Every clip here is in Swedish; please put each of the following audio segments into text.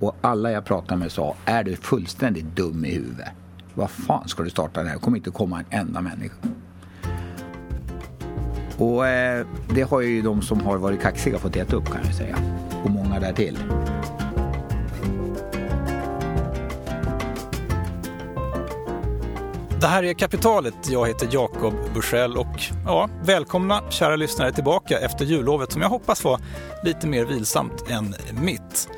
Och alla jag pratade med sa, är du fullständigt dum i huvudet? Vad fan ska du starta det här? Det kommer inte komma en enda människa. Och eh, det har ju de som har varit kaxiga fått äta upp kan jag säga. Och många där till. Det här är Kapitalet. Jag heter Jakob Bursell och ja, välkomna kära lyssnare tillbaka efter jullovet som jag hoppas var lite mer vilsamt än mitt.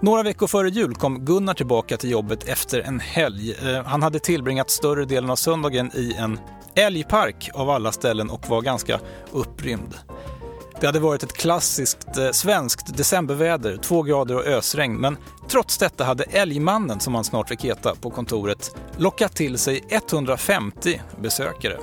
Några veckor före jul kom Gunnar tillbaka till jobbet efter en helg. Eh, han hade tillbringat större delen av söndagen i en älgpark av alla ställen och var ganska upprymd. Det hade varit ett klassiskt eh, svenskt decemberväder, två grader och ösregn, men trots detta hade älgmannen, som han snart fick heta på kontoret, lockat till sig 150 besökare.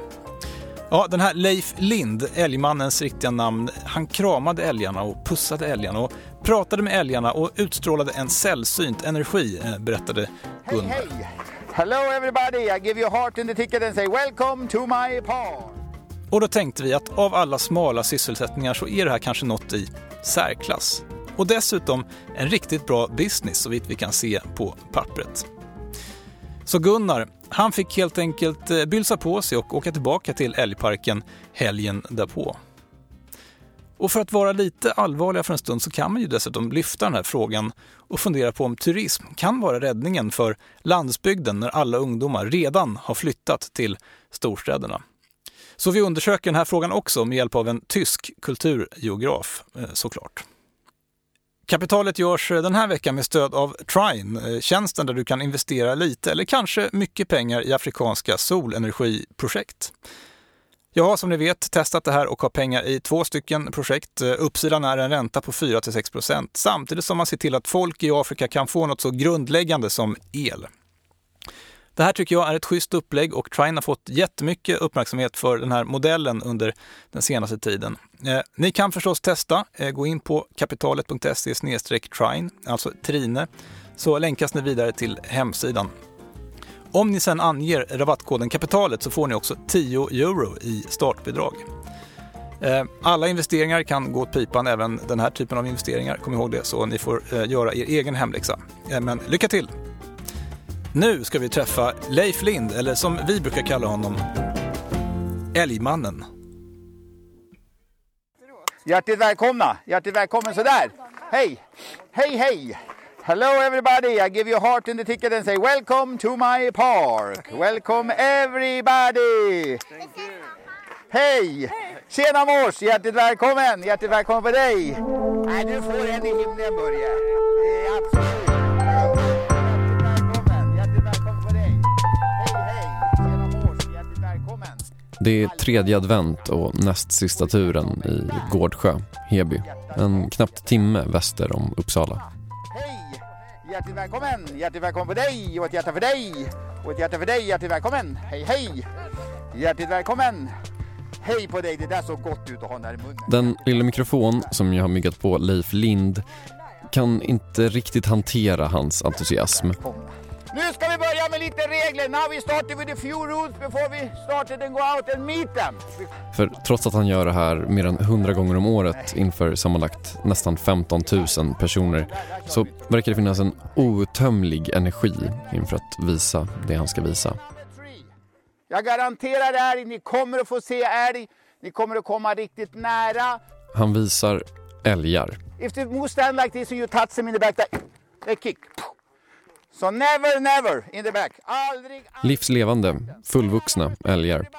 Ja, den här Leif Lind, älgmannens riktiga namn, han kramade älgarna och pussade älgarna och pratade med älgarna och utstrålade en sällsynt energi, eh, berättade Gunnar. Hej, hej! Hello everybody, I give you a heart in the ticket and say welcome to my park. Och då tänkte vi att av alla smala sysselsättningar så är det här kanske något i särklass. Och dessutom en riktigt bra business så vitt vi kan se på pappret. Så Gunnar, han fick helt enkelt eh, bylsa på sig och åka tillbaka till älgparken helgen därpå. Och för att vara lite allvarliga för en stund så kan man ju dessutom lyfta den här frågan och fundera på om turism kan vara räddningen för landsbygden när alla ungdomar redan har flyttat till storstäderna. Så vi undersöker den här frågan också med hjälp av en tysk kulturgeograf eh, såklart. Kapitalet görs eh, den här veckan med stöd av Trine, eh, tjänsten där du kan investera lite eller kanske mycket pengar i afrikanska solenergiprojekt. Jag har som ni vet testat det här och har pengar i två stycken projekt. Eh, uppsidan är en ränta på 4-6% samtidigt som man ser till att folk i Afrika kan få något så grundläggande som el. Det här tycker jag är ett schysst upplägg och Trine har fått jättemycket uppmärksamhet för den här modellen under den senaste tiden. Eh, ni kan förstås testa. Eh, gå in på kapitalet.se trine, alltså Trine, så länkas ni vidare till hemsidan. Om ni sedan anger rabattkoden kapitalet så får ni också 10 euro i startbidrag. Eh, alla investeringar kan gå åt pipan, även den här typen av investeringar. Kom ihåg det, så ni får eh, göra er egen hemläxa. Eh, men lycka till! Nu ska vi träffa Leif Lind, eller som vi brukar kalla honom, Älgmannen. Hjärtligt välkomna! Hjärtligt välkommen sådär! Hej! Hej hej! Hello everybody! I give you a heart in the ticket and say welcome to my park! Welcome everybody! Hej! Tjena mors! Hjärtligt välkommen! Hjärtligt välkommen på dig! Nej, du får en i himlen Börje. Det är tredje advent och näst sista turen i Gårdsjö, Heby. En knappt timme väster om Uppsala. Hej! Hjärtligt välkommen! Hjärtligt välkommen på dig och ett hjärta för dig och ett hjärta för dig. Hjärtligt välkommen! Hej hej! Hjärtligt välkommen! Hej på dig! Det där såg gott ut att ha i munnen. Den lilla mikrofon som jag har myggat på Leif Lind kan inte riktigt hantera hans entusiasm. Lite regler. Now we started with a few rules before we started and go out and meet them. För trots att han gör det här mer än 100 gånger om året inför sammanlagt nästan 15 000 personer så verkar det finnas en outtömlig energi inför att visa det han ska visa. Jag garanterar er, ni kommer att få se älg. Ni kommer att komma riktigt nära. Han visar älgar. If the moose stand like this and you touch them in the back, they kick. So never, never in the back. Aldrig, aldrig. Livslevande, fullvuxna älgar.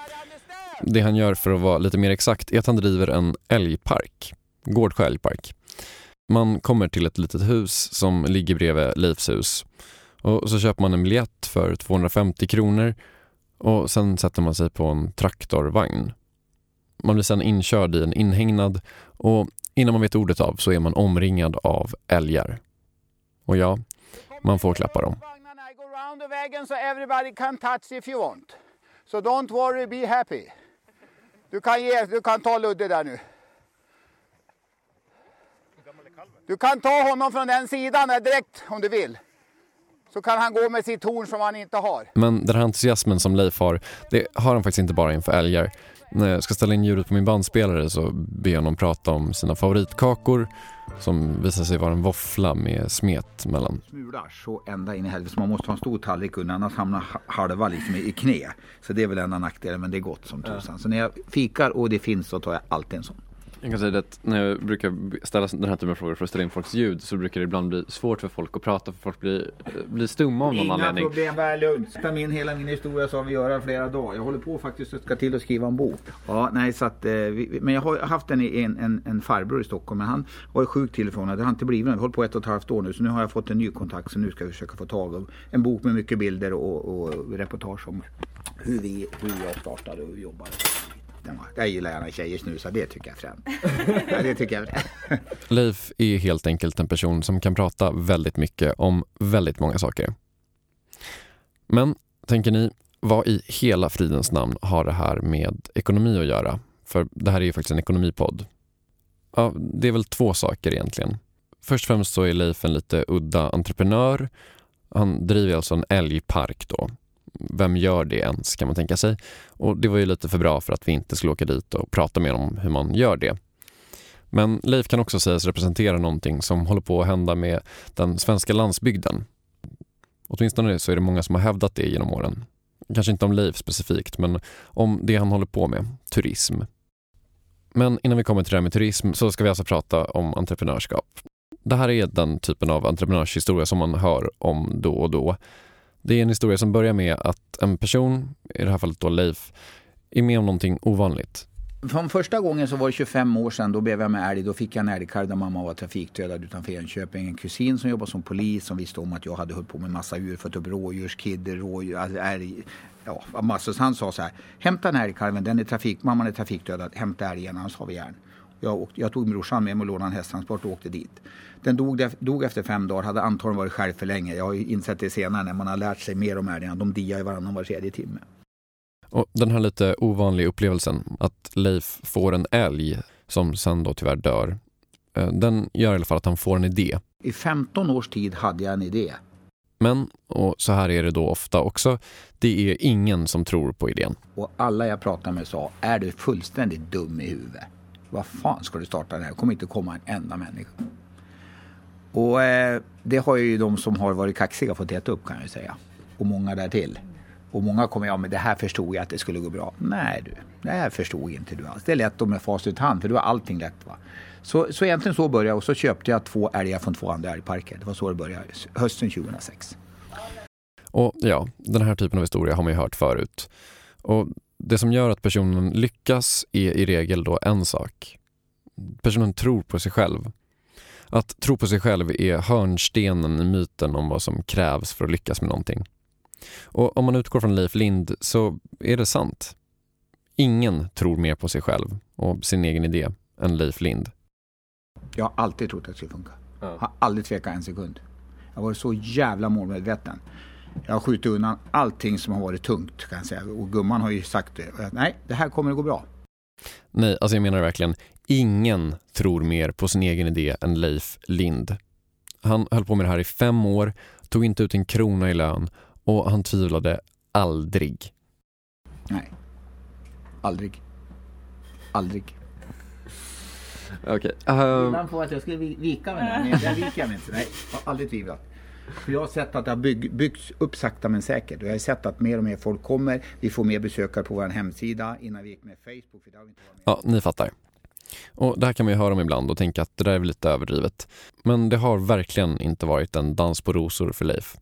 Det han gör för att vara lite mer exakt är att han driver en älgpark. Gårdsjö älgpark. Man kommer till ett litet hus som ligger bredvid Leifs hus. Och så köper man en biljett för 250 kronor och sen sätter man sig på en traktorvagn. Man blir sen inkörd i en inhägnad och innan man vet ordet av så är man omringad av älgar. Och ja, man får klappa dem. Vagnarna, I go round the wagon so everybody can touch if you want. So don't worry, be happy. Du kan, ge, du kan ta Ludde där nu. Du kan ta honom från den sidan direkt om du vill. Så kan han gå med sitt torn som han inte har. Men den här entusiasmen som Leif har, det har han faktiskt inte bara inför älgar. När jag ska ställa in ljudet på min bandspelare så ber jag honom prata om sina favoritkakor som visar sig vara en våffla med smet mellan. Smular så ända in i helvete man måste ha en stor tallrik under annars hamnar halva liksom i knä. Så det är väl enda nackdelen men det är gott som tusan. Så när jag fikar och det finns så tar jag alltid en sån. Jag kan säga att när jag brukar ställa den här typen av frågor för att ställa in folks ljud så brukar det ibland bli svårt för folk att prata för folk blir, blir stumma av någon Inga anledning. problem, var. Sätta min hela min historia så har vi göra flera dagar. Jag håller på faktiskt att ska till att skriva en bok. Ja, nej så att, eh, vi, men jag har haft en, en, en, en farbror i Stockholm men han var sjuk till och från. Det har inte blivit något. Vi har hållit på ett och ett halvt år nu så nu har jag fått en ny kontakt så nu ska jag försöka få tag av en bok med mycket bilder och, och reportage om hur, vi, hur jag startade och jobbade. Den var, jag gillar gärna tjejer snusar, det tycker jag främst. ja, det tycker jag främst. Leif är helt enkelt en person som kan prata väldigt mycket om väldigt många saker. Men, tänker ni, vad i hela fridens namn har det här med ekonomi att göra? För det här är ju faktiskt en ekonomipodd. Ja, det är väl två saker egentligen. Först och främst så är Leif en lite udda entreprenör. Han driver alltså en älgpark då. Vem gör det ens kan man tänka sig. Och det var ju lite för bra för att vi inte skulle åka dit och prata med om hur man gör det. Men Leif kan också sägas representera någonting som håller på att hända med den svenska landsbygden. Åtminstone så är det många som har hävdat det genom åren. Kanske inte om Leif specifikt, men om det han håller på med, turism. Men innan vi kommer till det här med turism så ska vi alltså prata om entreprenörskap. Det här är den typen av entreprenörshistoria som man hör om då och då. Det är en historia som börjar med att en person, i det här fallet då Leif, är med om någonting ovanligt. Från första gången så var det 25 år sedan, då blev jag med älg. Då fick jag en älgkalv där mamma var trafikdödad utanför Enköping. En kusin som jobbade som polis som visste om att jag hade hållit på med massa djur, fått upp rådjurskidder, rådjur, alltså älg. Ja, massor. Så han sa så här, hämta den här älgkalven, den är trafik, mamman är trafikdödad, hämta älgen, annars har vi järn. Jag, åkte, jag tog brorsan med mig och lånade en hästtransport och åkte dit. Den dog, dog efter fem dagar, hade antagligen varit själv för länge. Jag har ju insett det senare när man har lärt sig mer om älgarna. De diar ju varannan var tredje timme. Och den här lite ovanliga upplevelsen att Leif får en älg som sen då tyvärr dör, eh, den gör i alla fall att han får en idé. I 15 års tid hade jag en idé. Men, och så här är det då ofta också, det är ingen som tror på idén. Och alla jag pratade med sa, är du fullständigt dum i huvudet? Vad fan ska du starta det här? Det kommer inte komma en enda människa. Och eh, det har ju de som har varit kaxiga fått äta upp kan jag säga. Och många där till. Och många kommer, ja men det här förstod jag att det skulle gå bra. Nej du, det här förstod inte du alls. Det är lätt om med facit i hand för du har allting lätt va. Så, så egentligen så började jag och så köpte jag två älgar från två andra älgparker. Det var så det började, hösten 2006. Och ja, den här typen av historia har man ju hört förut. Och det som gör att personen lyckas är i regel då en sak. Personen tror på sig själv. Att tro på sig själv är hörnstenen i myten om vad som krävs för att lyckas med någonting. Och om man utgår från Leif Lind så är det sant. Ingen tror mer på sig själv och sin egen idé än Leif Lind. Jag har alltid trott att det skulle funka. Ja. Har aldrig tvekat en sekund. Jag har varit så jävla målmedveten. Jag har skjutit undan allting som har varit tungt kan jag säga. Och gumman har ju sagt det. Nej, det här kommer att gå bra. Nej, alltså jag menar verkligen, ingen tror mer på sin egen idé än Leif Lind. Han höll på med det här i fem år, tog inte ut en krona i lön och han tvivlade aldrig. Nej. Aldrig. Aldrig. Okej. ehm, Ibland får att jag skulle vi- vika mig men jag viker mig inte. Nej, jag har aldrig tvivlat. För jag har sett att det har bygg, byggts upp sakta men säkert. Och jag har sett att mer och mer folk kommer. Vi får mer besökare på vår hemsida. Innan vi gick med Facebook. För det har vi inte varit med. Ja, ni fattar. Och det här kan man ju höra om ibland och tänka att det där är väl lite överdrivet. Men det har verkligen inte varit en dans på rosor för Leif.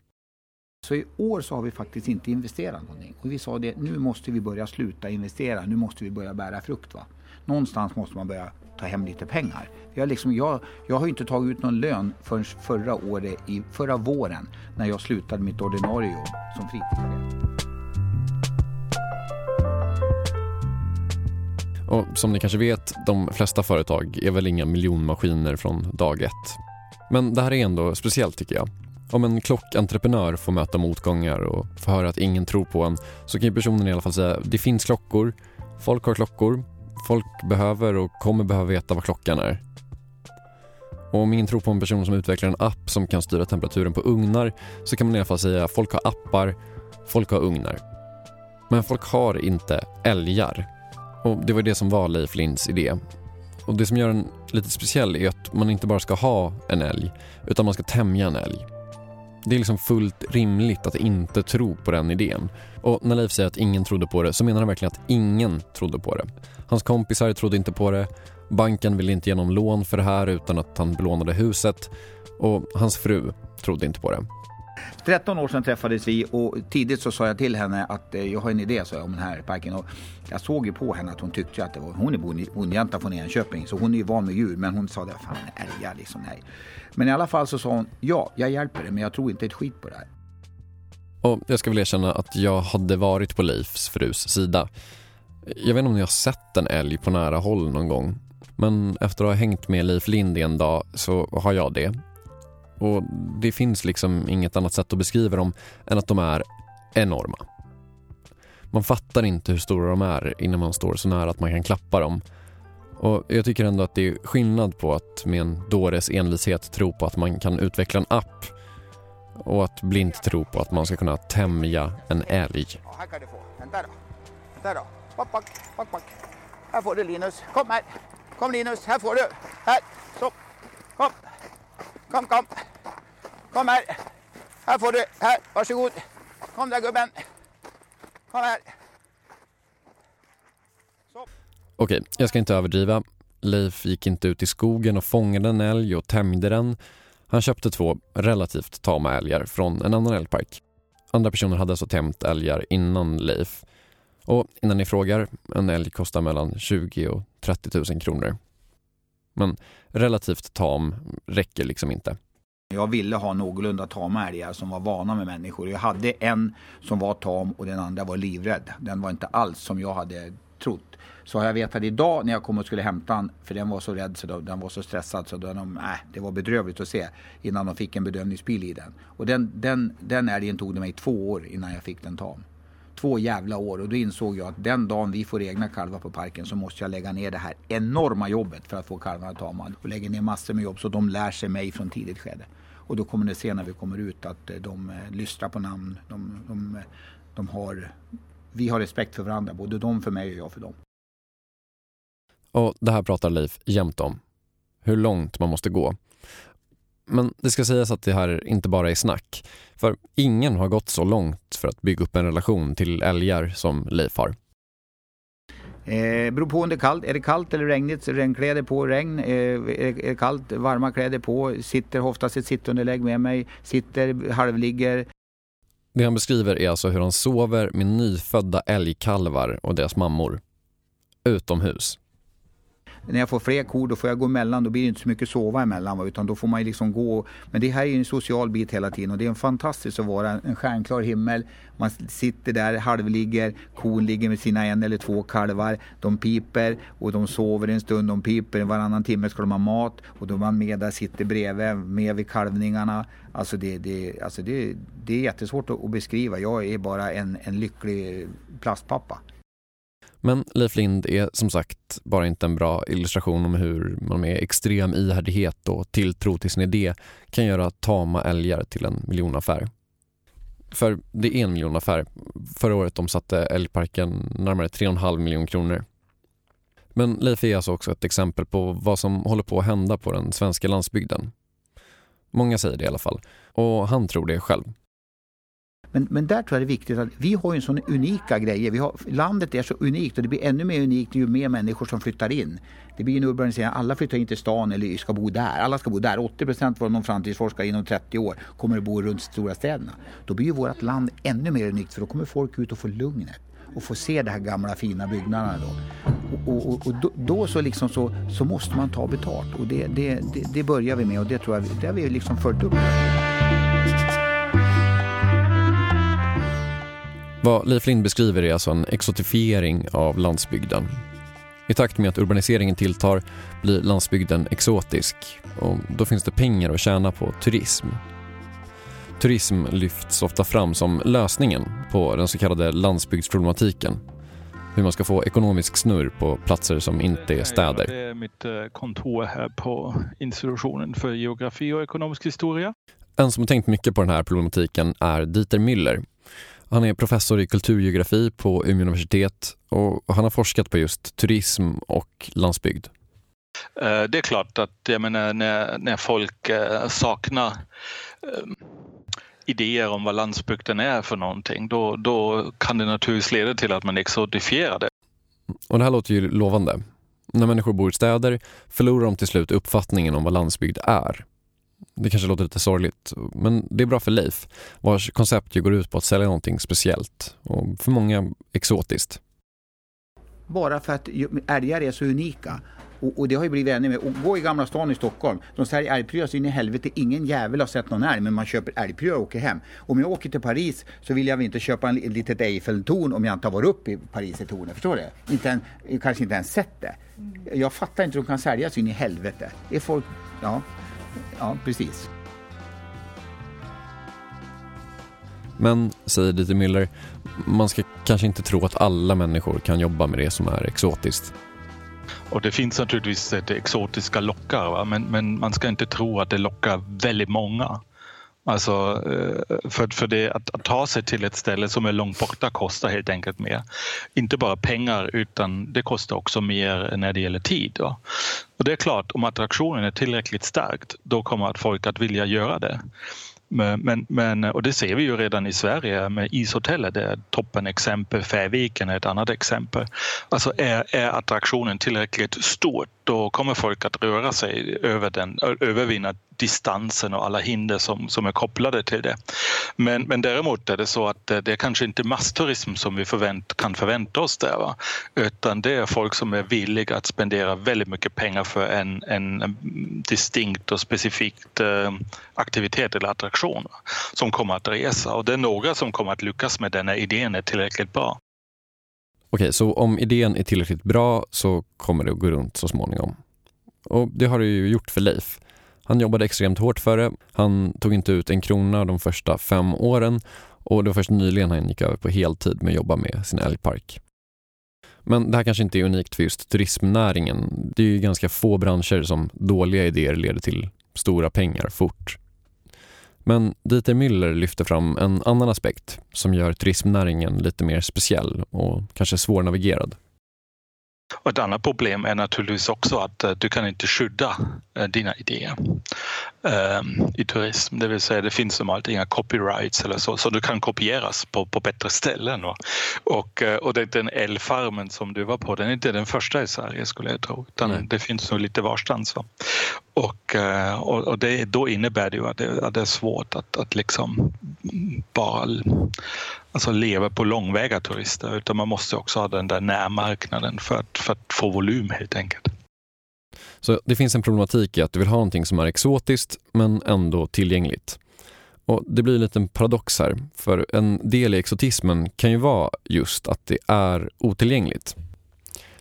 Så i år så har vi faktiskt inte investerat någonting. Och vi sa det, nu måste vi börja sluta investera. Nu måste vi börja bära frukt. Va? Någonstans måste man börja ta hem lite pengar. Jag, liksom, jag, jag har ju inte tagit ut någon lön förrän förra året, i förra våren, när jag slutade mitt ordinarie jobb som fritidschef. Och som ni kanske vet, de flesta företag är väl inga miljonmaskiner från dag ett. Men det här är ändå speciellt tycker jag. Om en klockentreprenör får möta motgångar och får höra att ingen tror på en så kan ju personen i alla fall säga det finns klockor, folk har klockor, folk behöver och kommer behöva veta vad klockan är. Och om ingen tror på en person som utvecklar en app som kan styra temperaturen på ugnar så kan man i alla fall säga folk har appar, folk har ugnar. Men folk har inte älgar. Och det var det som var Leif Linds idé. Och det som gör den lite speciell är att man inte bara ska ha en älg, utan man ska tämja en älg. Det är liksom fullt rimligt att inte tro på den idén. Och när Leif säger att ingen trodde på det så menar han verkligen att ingen trodde på det. Hans kompisar trodde inte på det, banken ville inte ge någon lån för det här utan att han belånade huset och hans fru trodde inte på det. 13 år sedan träffades vi och tidigt så sa jag till henne att eh, jag har en idé så jag, om den här parken. Och jag såg ju på henne att hon tyckte att det var, hon är bondjänta från Enköping så hon är ju van med djur men hon sa det, fan älgar liksom, nej. Men i alla fall så sa hon, ja jag hjälper dig men jag tror inte ett skit på det här. Och jag ska väl erkänna att jag hade varit på Leifs frus sida. Jag vet inte om ni har sett en älg på nära håll någon gång. Men efter att ha hängt med Leif Lind en dag så har jag det. Och det finns liksom inget annat sätt att beskriva dem än att de är enorma. Man fattar inte hur stora de är innan man står så nära att man kan klappa dem. Och jag tycker ändå att det är skillnad på att med en dåres envishet tro på att man kan utveckla en app och att blint tro på att man ska kunna tämja en älg. Ja, här kan du få. Vänta då. Vänta då. Back, back, back, back. Här får du Linus. Kom här. Kom Linus, här får du. Här. Så. Kom. Kom, kom. Kom här. Här får du. Här, varsågod. Kom där gubben. Kom här. Så. Okej, jag ska inte överdriva. Leif gick inte ut i skogen och fångade en älg och tämjde den. Han köpte två relativt tama älgar från en annan älgpark. Andra personer hade alltså tämjt älgar innan Leif. Och innan ni frågar, en älg kostar mellan 20 och 30 000 kronor. Men relativt tam räcker liksom inte. Jag ville ha någorlunda tama älgar som var vana med människor. Jag hade en som var tam och den andra var livrädd. Den var inte alls som jag hade trott. Så har jag vetat idag när jag kom och skulle hämta den, för den var så rädd så då, den var så stressad så då de, äh, det var bedrövligt att se innan de fick en bedömningsbil i den. Och den, den, den älgen tog det mig två år innan jag fick den tam två jävla år och då insåg jag att den dagen vi får egna kalvar på parken så måste jag lägga ner det här enorma jobbet för att få kalvarna tama och lägga ner massor med jobb så de lär sig mig från tidigt skede. Och då kommer det se när vi kommer ut att eh, de eh, lyssnar lystrar på namn. De, de, eh, de har, vi har respekt för varandra, både de för mig och jag för dem. Och det här pratar Leif jämt om. Hur långt man måste gå. Men det ska sägas att det här inte bara är snack. För ingen har gått så långt för att bygga upp en relation till älgar som Leif har. Eh, beror på om det är kallt. Är det kallt eller regnigt, regnkläder på, regn. Eh, är det kallt, varma kläder på. Sitter oftast ett sittunderlägg med mig. Sitter, halvligger. Det han beskriver är alltså hur han sover med nyfödda älgkalvar och deras mammor. Utomhus när jag får fler kor då får jag gå emellan. Då blir det inte så mycket sova emellan. Utan då får man liksom gå. Men det här är en social bit hela tiden. Och det är en fantastiskt att vara en stjärnklar himmel. Man sitter där, halvligger. Kon ligger med sina en eller två kalvar. De piper och de sover en stund. De piper. Varannan timme ska de ha mat. Och då är man med där, sitter bredvid, med vid kalvningarna. Alltså det, det, alltså det, det är jättesvårt att beskriva. Jag är bara en, en lycklig plastpappa. Men Leif Lind är som sagt bara inte en bra illustration om hur man med extrem ihärdighet och tilltro till sin idé kan göra tama älgar till en miljonaffär. För det är en miljonaffär. Förra året omsatte älgparken närmare 3,5 miljoner kronor. Men Leif är alltså också ett exempel på vad som håller på att hända på den svenska landsbygden. Många säger det i alla fall. Och han tror det själv. Men, men där tror jag det är viktigt att vi har ju en sån unika grejer. Vi har, landet är så unikt och det blir ännu mer unikt ju mer människor som flyttar in. Det blir en urbanisering. Alla flyttar in till stan eller ska bo där. Alla ska bo där. 80 procent var någon framtidsforskare inom 30 år kommer att bo runt stora städerna. Då blir ju vårt land ännu mer unikt för då kommer folk ut och få lugnet och få se de här gamla fina byggnaderna. Då. Och, och, och då, då, så, liksom så, så måste man ta betalt och det, det, det, det börjar vi med och det tror jag det har vi liksom följt upp. Vad Leif Lind beskriver är alltså en exotifiering av landsbygden. I takt med att urbaniseringen tilltar blir landsbygden exotisk och då finns det pengar att tjäna på turism. Turism lyfts ofta fram som lösningen på den så kallade landsbygdsproblematiken. Hur man ska få ekonomisk snurr på platser som inte är städer. Det är mitt eh, kontor här på institutionen för geografi och ekonomisk historia. En som har tänkt mycket på den här problematiken är Dieter Müller Han är professor i kulturgeografi på Umeå universitet och han har forskat på just turism och landsbygd. Eh, det är klart att jag menar, när, när folk eh, saknar eh, idéer om vad landsbygden är för någonting, då, då kan det naturligtvis leda till att man exotifierar det. Och det här låter ju lovande. När människor bor i städer förlorar de till slut uppfattningen om vad landsbygd är. Det kanske låter lite sorgligt, men det är bra för Leif, vars koncept ju går ut på att sälja någonting speciellt och för många exotiskt. Bara för att älgar är så unika. Och, och det har ju blivit ännu mer. Och gå i Gamla stan i Stockholm. De säljer älgprylar så in i helvete. Ingen jävel har sett någon älg men man köper älgprylar och åker hem. Om jag åker till Paris så vill jag väl inte köpa en, ett litet Eiffeltorn om jag inte har varit uppe i Paris i tornet. Förstår du? Inte en, kanske inte ens sett det. Jag fattar inte hur de kan sälja så in i helvete. Det är folk... Ja, ja precis. Men, säger Dieter Müller, man ska kanske inte tro att alla människor kan jobba med det som är exotiskt. Och det finns naturligtvis det exotiska lockar, men, men man ska inte tro att det lockar väldigt många. Alltså, eh, för, för det, att, att, ta sig till ett ställe som är långt borta kostar helt enkelt mer. Inte bara pengar utan det kostar också mer när det gäller tid. Då. Och det är klart, om attraktionen är tillräckligt starkt då kommer folk att vilja göra det. Men, men, och det ser vi ju redan i Sverige med ishotellet, det är toppen exempel. Färviken är ett annat exempel. Alltså är, är attraktionen tillräckligt stor då kommer folk att röra sig över den, övervinna distansen och alla hinder som, som är kopplade till det. Men, men däremot är det så att det är kanske inte massturism som vi förvänt, kan förvänta oss där. Va? Utan det är folk som är villiga att spendera väldigt mycket pengar för en, en distinkt och specifikt eh, aktivitet eller attraktion som kommer att resa. Och det är några som kommer att lyckas med den när idén är tillräckligt bra. Okej, så om idén är tillräckligt bra så kommer det att gå runt så småningom. Och det har det ju gjort för Leif. Han jobbade extremt hårt för det. Han tog inte ut en krona de första fem åren och det var först nyligen han gick över på heltid med att jobba med sin älgpark. Men det här kanske inte är unikt för just turismnäringen. Det är ju ganska få branscher som dåliga idéer leder till stora pengar fort. Men Dieter Müller lyfter fram en annan aspekt som gör turismnäringen lite mer speciell och kanske svårnavigerad. Och ett annat problem är naturligtvis också att eh, du kan inte skydda eh, dina idéer i turism. Det vill säga det finns normalt inga copyrights eller så, så du kan kopieras på, på bättre ställen. Och, och, eh, och det, den älgfarmen som du var på, den är inte den första i Sverige skulle jag tro, utan mm. det finns nog lite varstans. Va? Och, och, och det, då innebär det ju att det, att det är svårt att, att liksom bara alltså leva på långväga turister utan man måste också ha den där närmarknaden för att, för att få volym helt enkelt. Så det finns en problematik i att du vill ha någonting som är exotiskt men ändå tillgängligt. Och Det blir en liten paradox här, för en del i exotismen kan ju vara just att det är otillgängligt.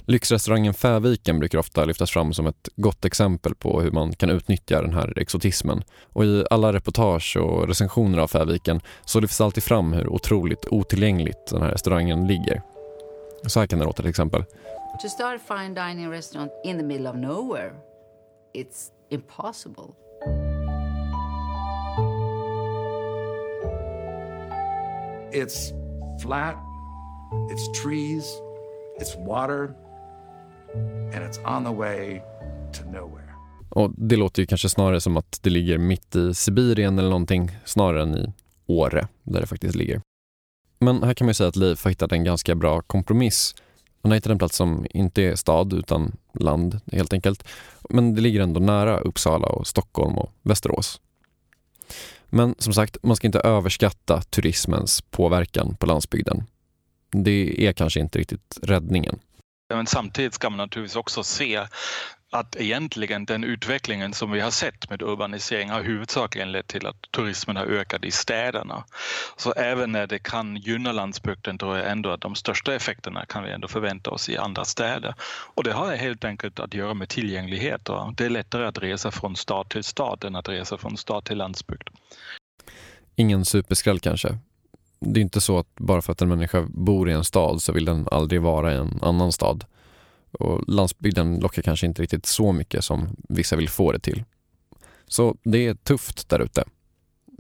Lyxrestaurangen Fäviken brukar ofta lyftas fram som ett gott exempel på hur man kan utnyttja den här exotismen. Och i alla reportage och recensioner av Fäviken så lyfts alltid fram hur otroligt otillgängligt den här restaurangen ligger. Så här kan det låta till exempel. To start a fine dining restaurant in the middle of nowhere, it's impossible. It's flat, it's trees, it's water, and it's on the way to nowhere. Och det låter ju kanske snarare som att det ligger mitt i Sibirien eller någonting snarare än i Åre där det faktiskt ligger. Men här kan man ju säga att Leif har hittat en ganska bra kompromiss. Han har hittat en plats som inte är stad utan land helt enkelt. Men det ligger ändå nära Uppsala och Stockholm och Västerås. Men som sagt, man ska inte överskatta turismens påverkan på landsbygden. Det är kanske inte riktigt räddningen. Men samtidigt ska man naturligtvis också se att egentligen den utvecklingen som vi har sett med urbanisering har huvudsakligen lett till att turismen har ökat i städerna. Så även när det kan gynna landsbygden tror jag ändå att de största effekterna kan vi ändå förvänta oss i andra städer. Och det har helt enkelt att göra med tillgänglighet. Det är lättare att resa från stad till stad än att resa från stad till landsbygd. Ingen superskräll kanske, det är inte så att bara för att en människa bor i en stad så vill den aldrig vara i en annan stad. Och landsbygden lockar kanske inte riktigt så mycket som vissa vill få det till. Så det är tufft där ute.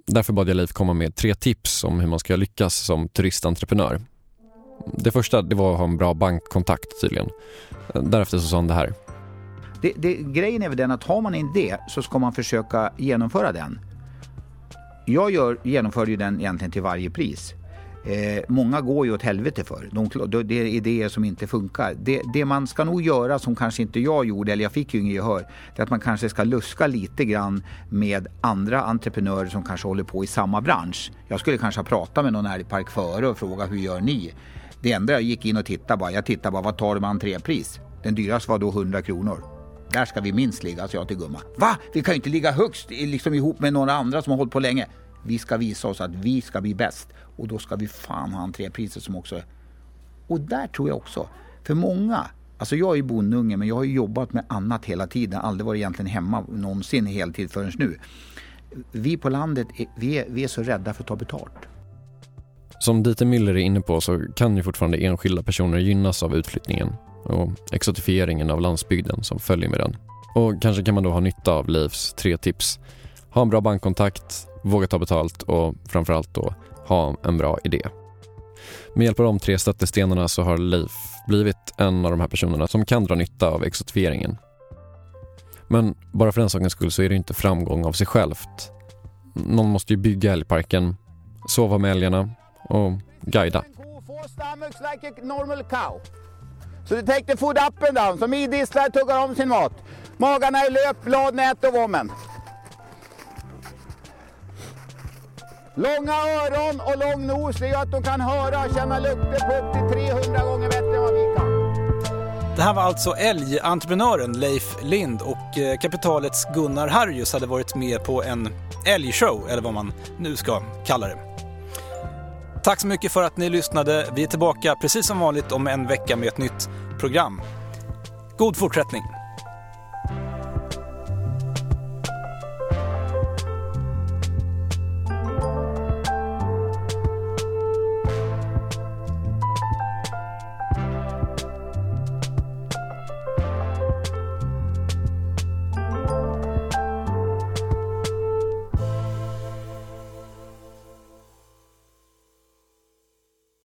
Därför bad jag Leif komma med tre tips om hur man ska lyckas som turistentreprenör. Det första det var att ha en bra bankkontakt tydligen. Därefter så sa han det här. Det, det, grejen är väl den att har man en idé så ska man försöka genomföra den. Jag gör, genomför ju den egentligen till varje pris. Eh, många går ju åt helvete för. De, det är idéer som inte funkar. Det, det, man ska nog göra som kanske inte jag gjorde, eller jag fick ju inget gehör, det är att man kanske ska luska lite grann med andra entreprenörer som kanske håller på i samma bransch. Jag skulle kanske ha pratat med någon älgpark före och frågat hur gör ni? Det enda jag gick in och tittade bara, jag tittade bara vad tar du med entrépris? Den dyraste var då 100 kronor. Där ska vi minst ligga, sa jag till gumma. Va? Vi kan ju inte ligga högst liksom ihop med några andra som har hållit på länge. Vi ska visa oss att vi ska bli bäst och då ska vi fan ha entrépriser som också. Och där tror jag också, för många, alltså jag är ju bondunge men jag har ju jobbat med annat hela tiden, aldrig varit egentligen hemma någonsin heltid förrän nu. Vi på landet, vi är, vi är så rädda för att ta betalt. Som Dieter Müller är inne på så kan ju fortfarande enskilda personer gynnas av utflyttningen och exotifieringen av landsbygden som följer med den. Och kanske kan man då ha nytta av Leifs tre tips. Ha en bra bankkontakt, våga ta betalt och framförallt då ha en bra idé. Med hjälp av de tre stöttestenarna så har Leif blivit en av de här personerna som kan dra nytta av exotifieringen. Men bara för den sakens skull så är det inte framgång av sig självt. Någon måste ju bygga älgparken, sova med älgarna och guida. Så du tänkte food up and down, som idisslar tuggar om sin mat. Magarna är löp, blad, nät och vommen. Långa öron och lång nos det gör att de kan höra och känna lukter på upp till 300 gånger bättre än vad vi kan. Det här var alltså älgentreprenören Leif Lind och eh, kapitalets Gunnar Harjus hade varit med på en älgshow, eller vad man nu ska kalla det. Tack så mycket för att ni lyssnade. Vi är tillbaka precis som vanligt om en vecka med ett nytt program. God fortsättning!